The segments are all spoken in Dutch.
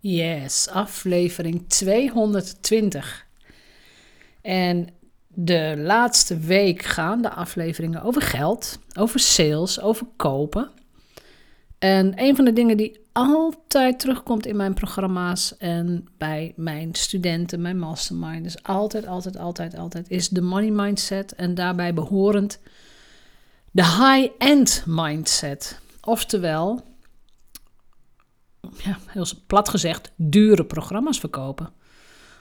Yes, aflevering 220. En de laatste week gaan de afleveringen over geld, over sales, over kopen. En een van de dingen die altijd terugkomt in mijn programma's en bij mijn studenten, mijn mastermind, is altijd, altijd, altijd, altijd, is de money mindset en daarbij behorend de high-end mindset. Oftewel, ja, heel plat gezegd, dure programma's verkopen.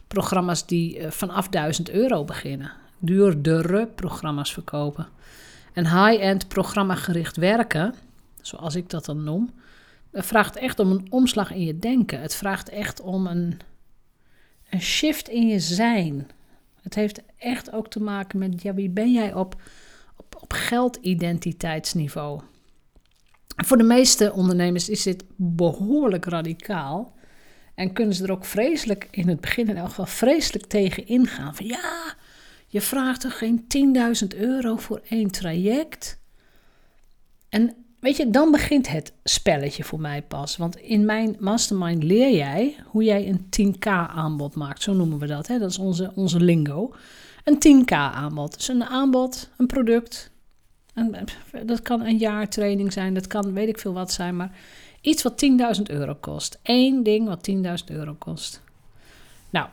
Programma's die uh, vanaf 1000 euro beginnen. Duurdere programma's verkopen. En high-end programmagericht werken, zoals ik dat dan noem, vraagt echt om een omslag in je denken. Het vraagt echt om een, een shift in je zijn. Het heeft echt ook te maken met ja, wie ben jij op, op, op geldidentiteitsniveau. Voor de meeste ondernemers is dit behoorlijk radicaal. En kunnen ze er ook vreselijk, in het begin in elk geval, vreselijk tegen ingaan. Van ja, je vraagt er geen 10.000 euro voor één traject. En weet je, dan begint het spelletje voor mij pas. Want in mijn mastermind leer jij hoe jij een 10k aanbod maakt. Zo noemen we dat. Hè? Dat is onze, onze lingo. Een 10k aanbod. Dus een aanbod, een product, dat kan een jaar training zijn, dat kan weet ik veel wat zijn, maar iets wat 10.000 euro kost. Eén ding wat 10.000 euro kost. Nou,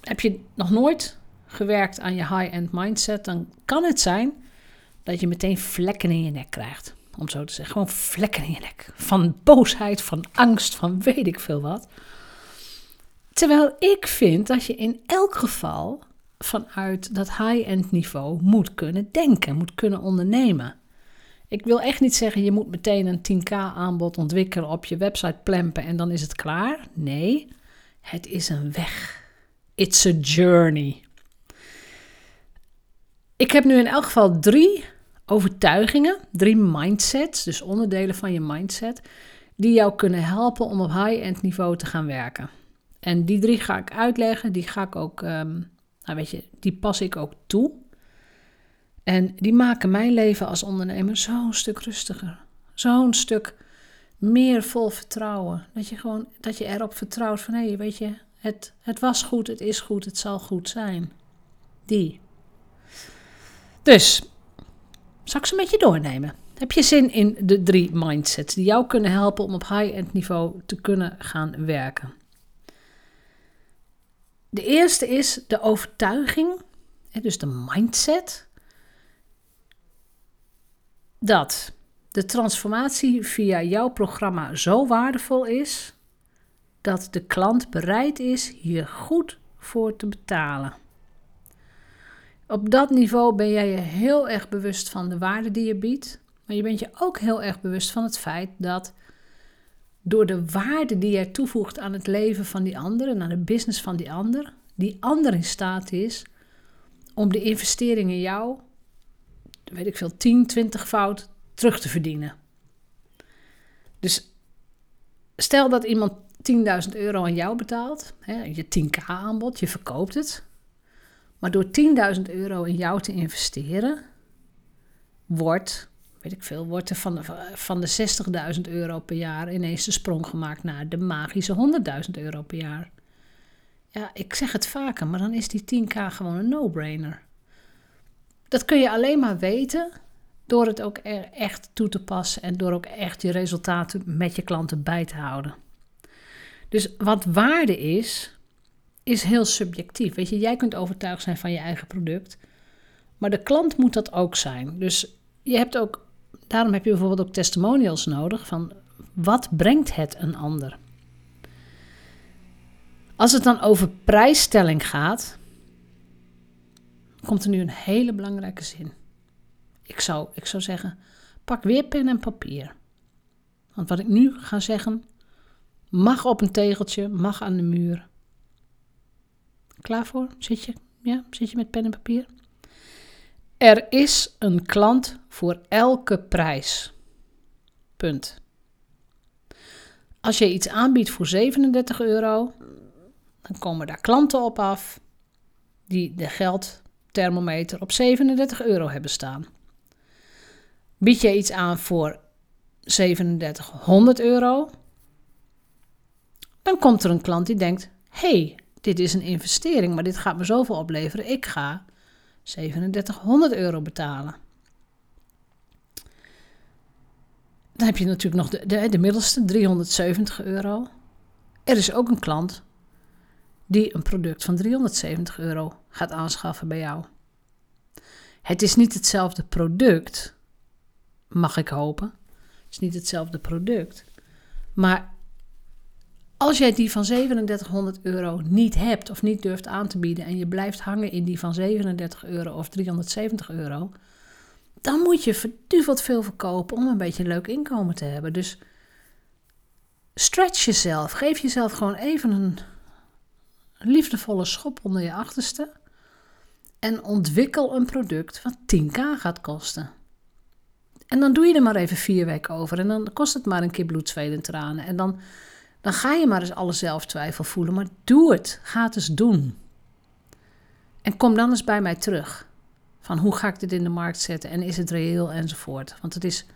heb je nog nooit gewerkt aan je high-end mindset, dan kan het zijn dat je meteen vlekken in je nek krijgt. Om zo te zeggen, gewoon vlekken in je nek. Van boosheid, van angst, van weet ik veel wat. Terwijl ik vind dat je in elk geval vanuit dat high-end niveau moet kunnen denken, moet kunnen ondernemen. Ik wil echt niet zeggen, je moet meteen een 10k aanbod ontwikkelen, op je website plempen en dan is het klaar. Nee, het is een weg. It's a journey. Ik heb nu in elk geval drie overtuigingen, drie mindsets, dus onderdelen van je mindset, die jou kunnen helpen om op high-end niveau te gaan werken. En die drie ga ik uitleggen, die ga ik ook um, nou weet je, die pas ik ook toe. En die maken mijn leven als ondernemer zo'n stuk rustiger. Zo'n stuk meer vol vertrouwen. Dat je gewoon, dat je erop vertrouwt van, hé, hey, weet je, het, het was goed, het is goed, het zal goed zijn. Die. Dus, zal ik ze met je doornemen? Heb je zin in de drie mindsets die jou kunnen helpen om op high-end niveau te kunnen gaan werken? De eerste is de overtuiging, dus de mindset, dat de transformatie via jouw programma zo waardevol is dat de klant bereid is hier goed voor te betalen. Op dat niveau ben jij je heel erg bewust van de waarde die je biedt, maar je bent je ook heel erg bewust van het feit dat door de waarde die jij toevoegt aan het leven van die andere, aan de business van die ander, die ander in staat is om de investering in jou, weet ik veel, 10, 20 fout terug te verdienen. Dus stel dat iemand 10.000 euro aan jou betaalt, hè, je 10k aanbod, je verkoopt het. Maar door 10.000 euro in jou te investeren, wordt weet ik veel, wordt er van de, van de 60.000 euro per jaar ineens de sprong gemaakt naar de magische 100.000 euro per jaar. Ja, ik zeg het vaker, maar dan is die 10k gewoon een no-brainer. Dat kun je alleen maar weten door het ook echt toe te passen en door ook echt je resultaten met je klanten bij te houden. Dus wat waarde is, is heel subjectief. Weet je, jij kunt overtuigd zijn van je eigen product, maar de klant moet dat ook zijn. Dus je hebt ook Daarom heb je bijvoorbeeld ook testimonials nodig van wat brengt het een ander. Als het dan over prijsstelling gaat, komt er nu een hele belangrijke zin. Ik zou, ik zou zeggen, pak weer pen en papier. Want wat ik nu ga zeggen, mag op een tegeltje, mag aan de muur. Klaar voor? Zit je? Ja, zit je met pen en papier? Er is een klant voor elke prijs. Punt. Als je iets aanbiedt voor 37 euro, dan komen daar klanten op af die de geldthermometer op 37 euro hebben staan. Bied je iets aan voor 3700 euro, Dan komt er een klant die denkt: hey, dit is een investering, maar dit gaat me zoveel opleveren. Ik ga 3700 euro betalen. Dan heb je natuurlijk nog de, de, de middelste, 370 euro. Er is ook een klant die een product van 370 euro gaat aanschaffen bij jou. Het is niet hetzelfde product, mag ik hopen. Het is niet hetzelfde product. Maar als jij die van 3700 euro niet hebt of niet durft aan te bieden en je blijft hangen in die van 37 euro of 370 euro, dan moet je verduveld veel verkopen om een beetje een leuk inkomen te hebben. Dus stretch jezelf. Geef jezelf gewoon even een liefdevolle schop onder je achterste. En ontwikkel een product wat 10k gaat kosten. En dan doe je er maar even vier weken over. En dan kost het maar een keer bloed, zweet en tranen. En dan, dan ga je maar eens alle zelftwijfel voelen. Maar doe het. Ga het eens doen. En kom dan eens bij mij terug. Van hoe ga ik dit in de markt zetten en is het reëel enzovoort. Want het is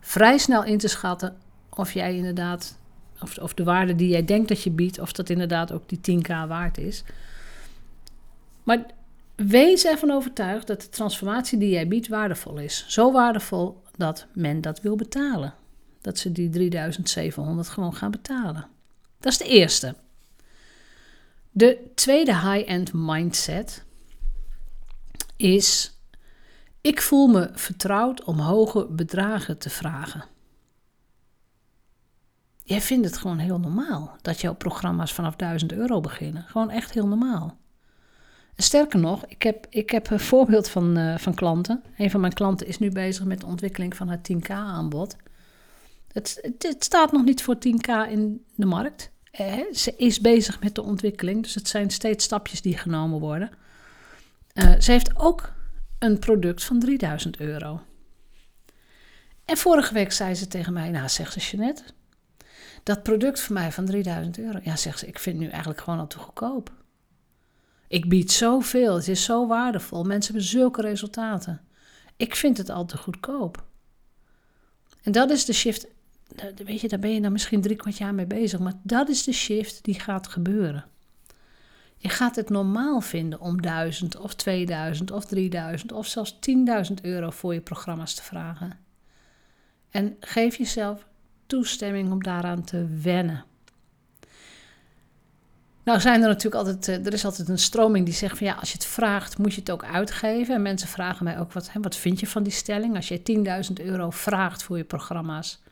vrij snel in te schatten of jij inderdaad, of, of de waarde die jij denkt dat je biedt, of dat inderdaad ook die 10k waard is. Maar wees ervan overtuigd dat de transformatie die jij biedt waardevol is. Zo waardevol dat men dat wil betalen. Dat ze die 3700 gewoon gaan betalen. Dat is de eerste. De tweede high-end mindset is: ik voel me vertrouwd om hoge bedragen te vragen. Jij vindt het gewoon heel normaal dat jouw programma's vanaf 1000 euro beginnen. Gewoon echt heel normaal. Sterker nog, ik heb, ik heb een voorbeeld van, uh, van klanten. Een van mijn klanten is nu bezig met de ontwikkeling van het 10K-aanbod. Het, het, staat nog niet voor 10K in de markt. Eh, ze is bezig met de ontwikkeling, dus het zijn steeds stapjes die genomen worden. Uh, ze heeft ook een product van 3000 euro. En vorige week zei ze tegen mij: Nou, zegt ze Jeanette, dat product voor mij van 3000 euro. Ja, zegt ze, ik vind het nu eigenlijk gewoon al te goedkoop. Ik bied zoveel, het is zo waardevol. Mensen hebben zulke resultaten. Ik vind het al te goedkoop. En dat is de shift. Weet je, daar ben je dan misschien drie kwart jaar mee bezig. Maar dat is de shift die gaat gebeuren. Je gaat het normaal vinden om 1000 of 2000 of 3000 of zelfs 10.000 euro voor je programma's te vragen. En geef jezelf toestemming om daaraan te wennen. Nou zijn er natuurlijk altijd, eh, er is altijd een stroming die zegt van ja, als je het vraagt, moet je het ook uitgeven. En mensen vragen mij ook, wat, hè, wat vind je van die stelling? Als je 10.000 euro vraagt voor je programma's,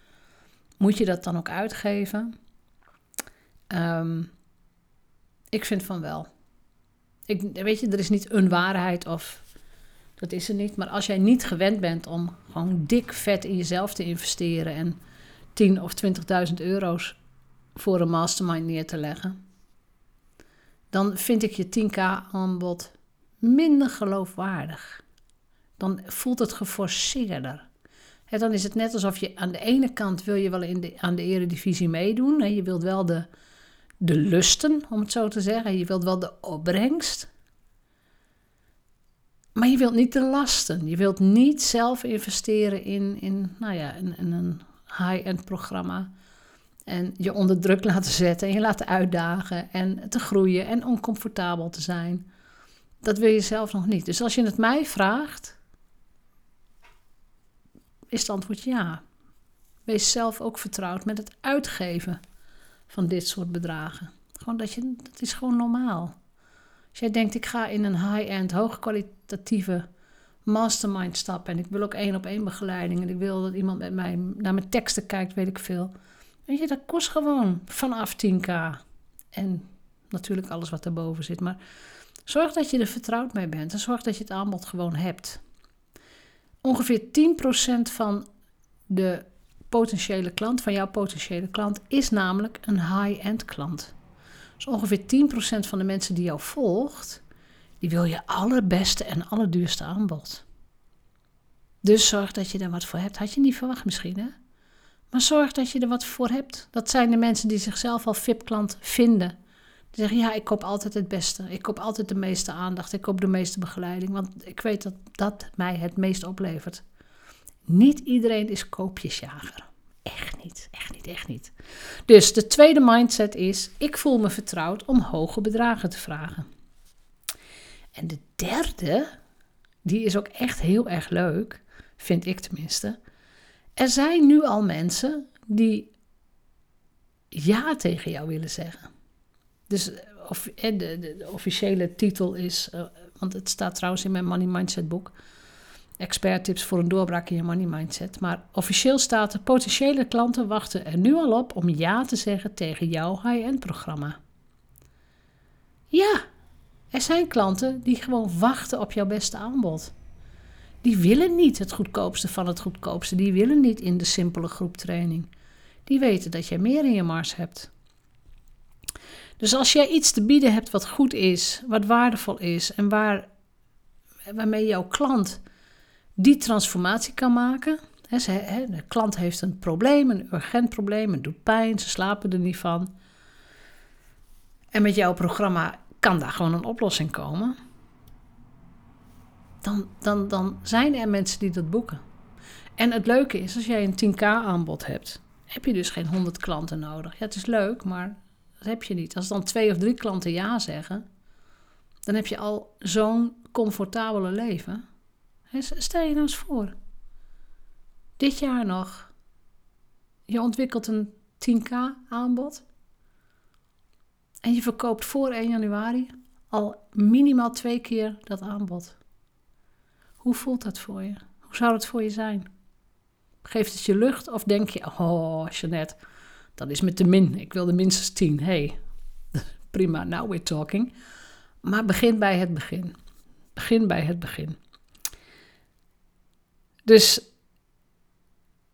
moet je dat dan ook uitgeven? Um, ik vind van wel. Ik, weet je, er is niet een waarheid of dat is er niet. Maar als jij niet gewend bent om gewoon dik vet in jezelf te investeren en 10 of 20.000 euro's voor een mastermind neer te leggen, dan vind ik je 10k aanbod minder geloofwaardig. Dan voelt het geforceerder. Dan is het net alsof je aan de ene kant wil je wel in de, aan de eredivisie meedoen. Je wilt wel de, de lusten, om het zo te zeggen. Je wilt wel de opbrengst. Maar je wilt niet de lasten. Je wilt niet zelf investeren in, in, nou ja, in, in een high-end programma. En je onder druk laten zetten en je laten uitdagen en te groeien en oncomfortabel te zijn. Dat wil je zelf nog niet. Dus als je het mij vraagt, is het antwoord ja. Wees zelf ook vertrouwd met het uitgeven van dit soort bedragen. Gewoon dat, je, dat is gewoon normaal. Als jij denkt, ik ga in een high-end, hoogkwalitatieve mastermind stappen... en ik wil ook één op één begeleiding... en ik wil dat iemand met mij naar mijn teksten kijkt, weet ik veel... Weet je, dat kost gewoon vanaf 10k. En natuurlijk alles wat erboven zit. Maar zorg dat je er vertrouwd mee bent en zorg dat je het aanbod gewoon hebt. Ongeveer 10% van de potentiële klant, van jouw potentiële klant, is namelijk een high-end klant. Dus ongeveer 10% van de mensen die jou volgt, die wil je allerbeste en allerduurste aanbod. Dus zorg dat je daar wat voor hebt. Had je niet verwacht misschien, hè? Maar zorg dat je er wat voor hebt. Dat zijn de mensen die zichzelf al VIP-klant vinden. Die zeggen, ja, ik koop altijd het beste. Ik koop altijd de meeste aandacht. Ik koop de meeste begeleiding. Want ik weet dat dat mij het meest oplevert. Niet iedereen is koopjesjager. Echt niet, echt niet, echt niet. Dus de tweede mindset is: ik voel me vertrouwd om hoge bedragen te vragen. En de derde, die is ook echt heel erg leuk, vind ik tenminste. Er zijn nu al mensen die ja tegen jou willen zeggen. Dus eh, of, eh, de, de, de officiële titel is, uh, want het staat trouwens in mijn Money Mindset boek. Expert tips voor een doorbraak in je money mindset. Maar officieel staat er: potentiële klanten wachten er nu al op om ja te zeggen tegen jouw high-end programma. Ja, er zijn klanten die gewoon wachten op jouw beste aanbod. Die willen niet het goedkoopste van het goedkoopste. Die willen niet in de simpele groeptraining. Die weten dat jij meer in je mars hebt. Dus als jij iets te bieden hebt wat goed is, wat waardevol is en waar, waarmee jouw klant die transformatie kan maken. de klant heeft een probleem, een urgent probleem, het doet pijn, ze slapen er niet van. En met jouw programma kan daar gewoon een oplossing komen. Dan, dan, dan zijn er mensen die dat boeken. En het leuke is, als jij een 10k aanbod hebt, heb je dus geen 100 klanten nodig. Ja, het is leuk, maar dat heb je niet. Als dan twee of drie klanten ja zeggen, dan heb je al zo'n comfortabele leven. Stel je nou eens voor. Dit jaar nog. Je ontwikkelt een 10k aanbod. En je verkoopt voor 1 januari al minimaal twee keer dat aanbod. Hoe voelt dat voor je? Hoe zou het voor je zijn? Geeft het je lucht of denk je, oh Jeanette, dat is met de min. Ik wilde minstens 10. hey, prima, now we're talking. Maar begin bij het begin. Begin bij het begin. Dus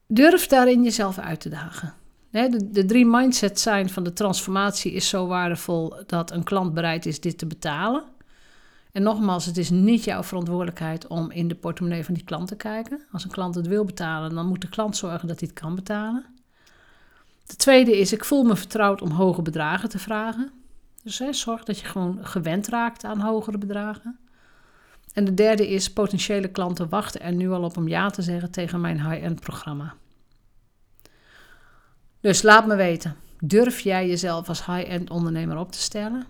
durf daarin jezelf uit te dagen. De, de, drie mindsets zijn van de transformatie is zo waardevol dat een klant bereid is dit te betalen. En nogmaals, het is niet jouw verantwoordelijkheid om in de portemonnee van die klant te kijken. Als een klant het wil betalen, dan moet de klant zorgen dat hij het kan betalen. De tweede is, ik voel me vertrouwd om hoge bedragen te vragen. Dus zorg dat je gewoon gewend raakt aan hogere bedragen. En de derde is, potentiële klanten wachten er nu al op om ja te zeggen tegen mijn high-end programma. Dus laat me weten, durf jij jezelf als high-end ondernemer op te stellen?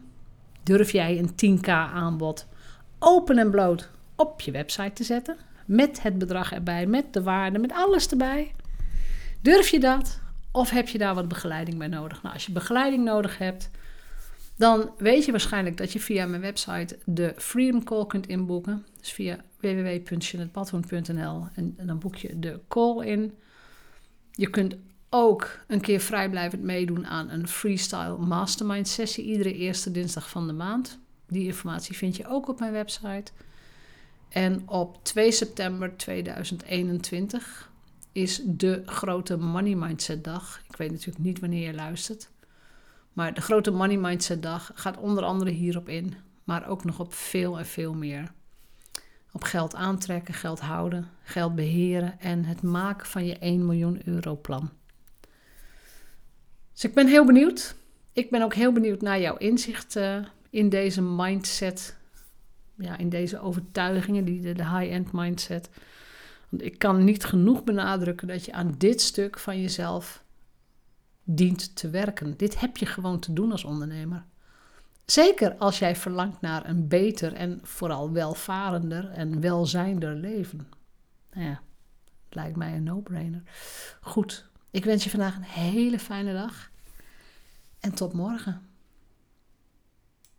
Durf jij een 10k aanbod open en bloot op je website te zetten? Met het bedrag erbij, met de waarde, met alles erbij? Durf je dat? Of heb je daar wat begeleiding bij nodig? Nou, als je begeleiding nodig hebt, dan weet je waarschijnlijk dat je via mijn website de Freedom Call kunt inboeken. Dus via www.jeanettebadhoorn.nl en, en dan boek je de call in. Je kunt ook een keer vrijblijvend meedoen aan een freestyle mastermind sessie iedere eerste dinsdag van de maand. Die informatie vind je ook op mijn website. En op 2 september 2021 is de grote Money Mindset dag. Ik weet natuurlijk niet wanneer je luistert. Maar de grote Money Mindset dag gaat onder andere hierop in. Maar ook nog op veel en veel meer. Op geld aantrekken, geld houden, geld beheren en het maken van je 1 miljoen euro plan. Dus ik ben heel benieuwd. Ik ben ook heel benieuwd naar jouw inzicht uh, in deze mindset. Ja, in deze overtuigingen, die, de high-end mindset. Want ik kan niet genoeg benadrukken dat je aan dit stuk van jezelf dient te werken. Dit heb je gewoon te doen als ondernemer. Zeker als jij verlangt naar een beter en vooral welvarender en welzijnder leven. Nou ja, lijkt mij een no-brainer. Goed, ik wens je vandaag een hele fijne dag en tot morgen.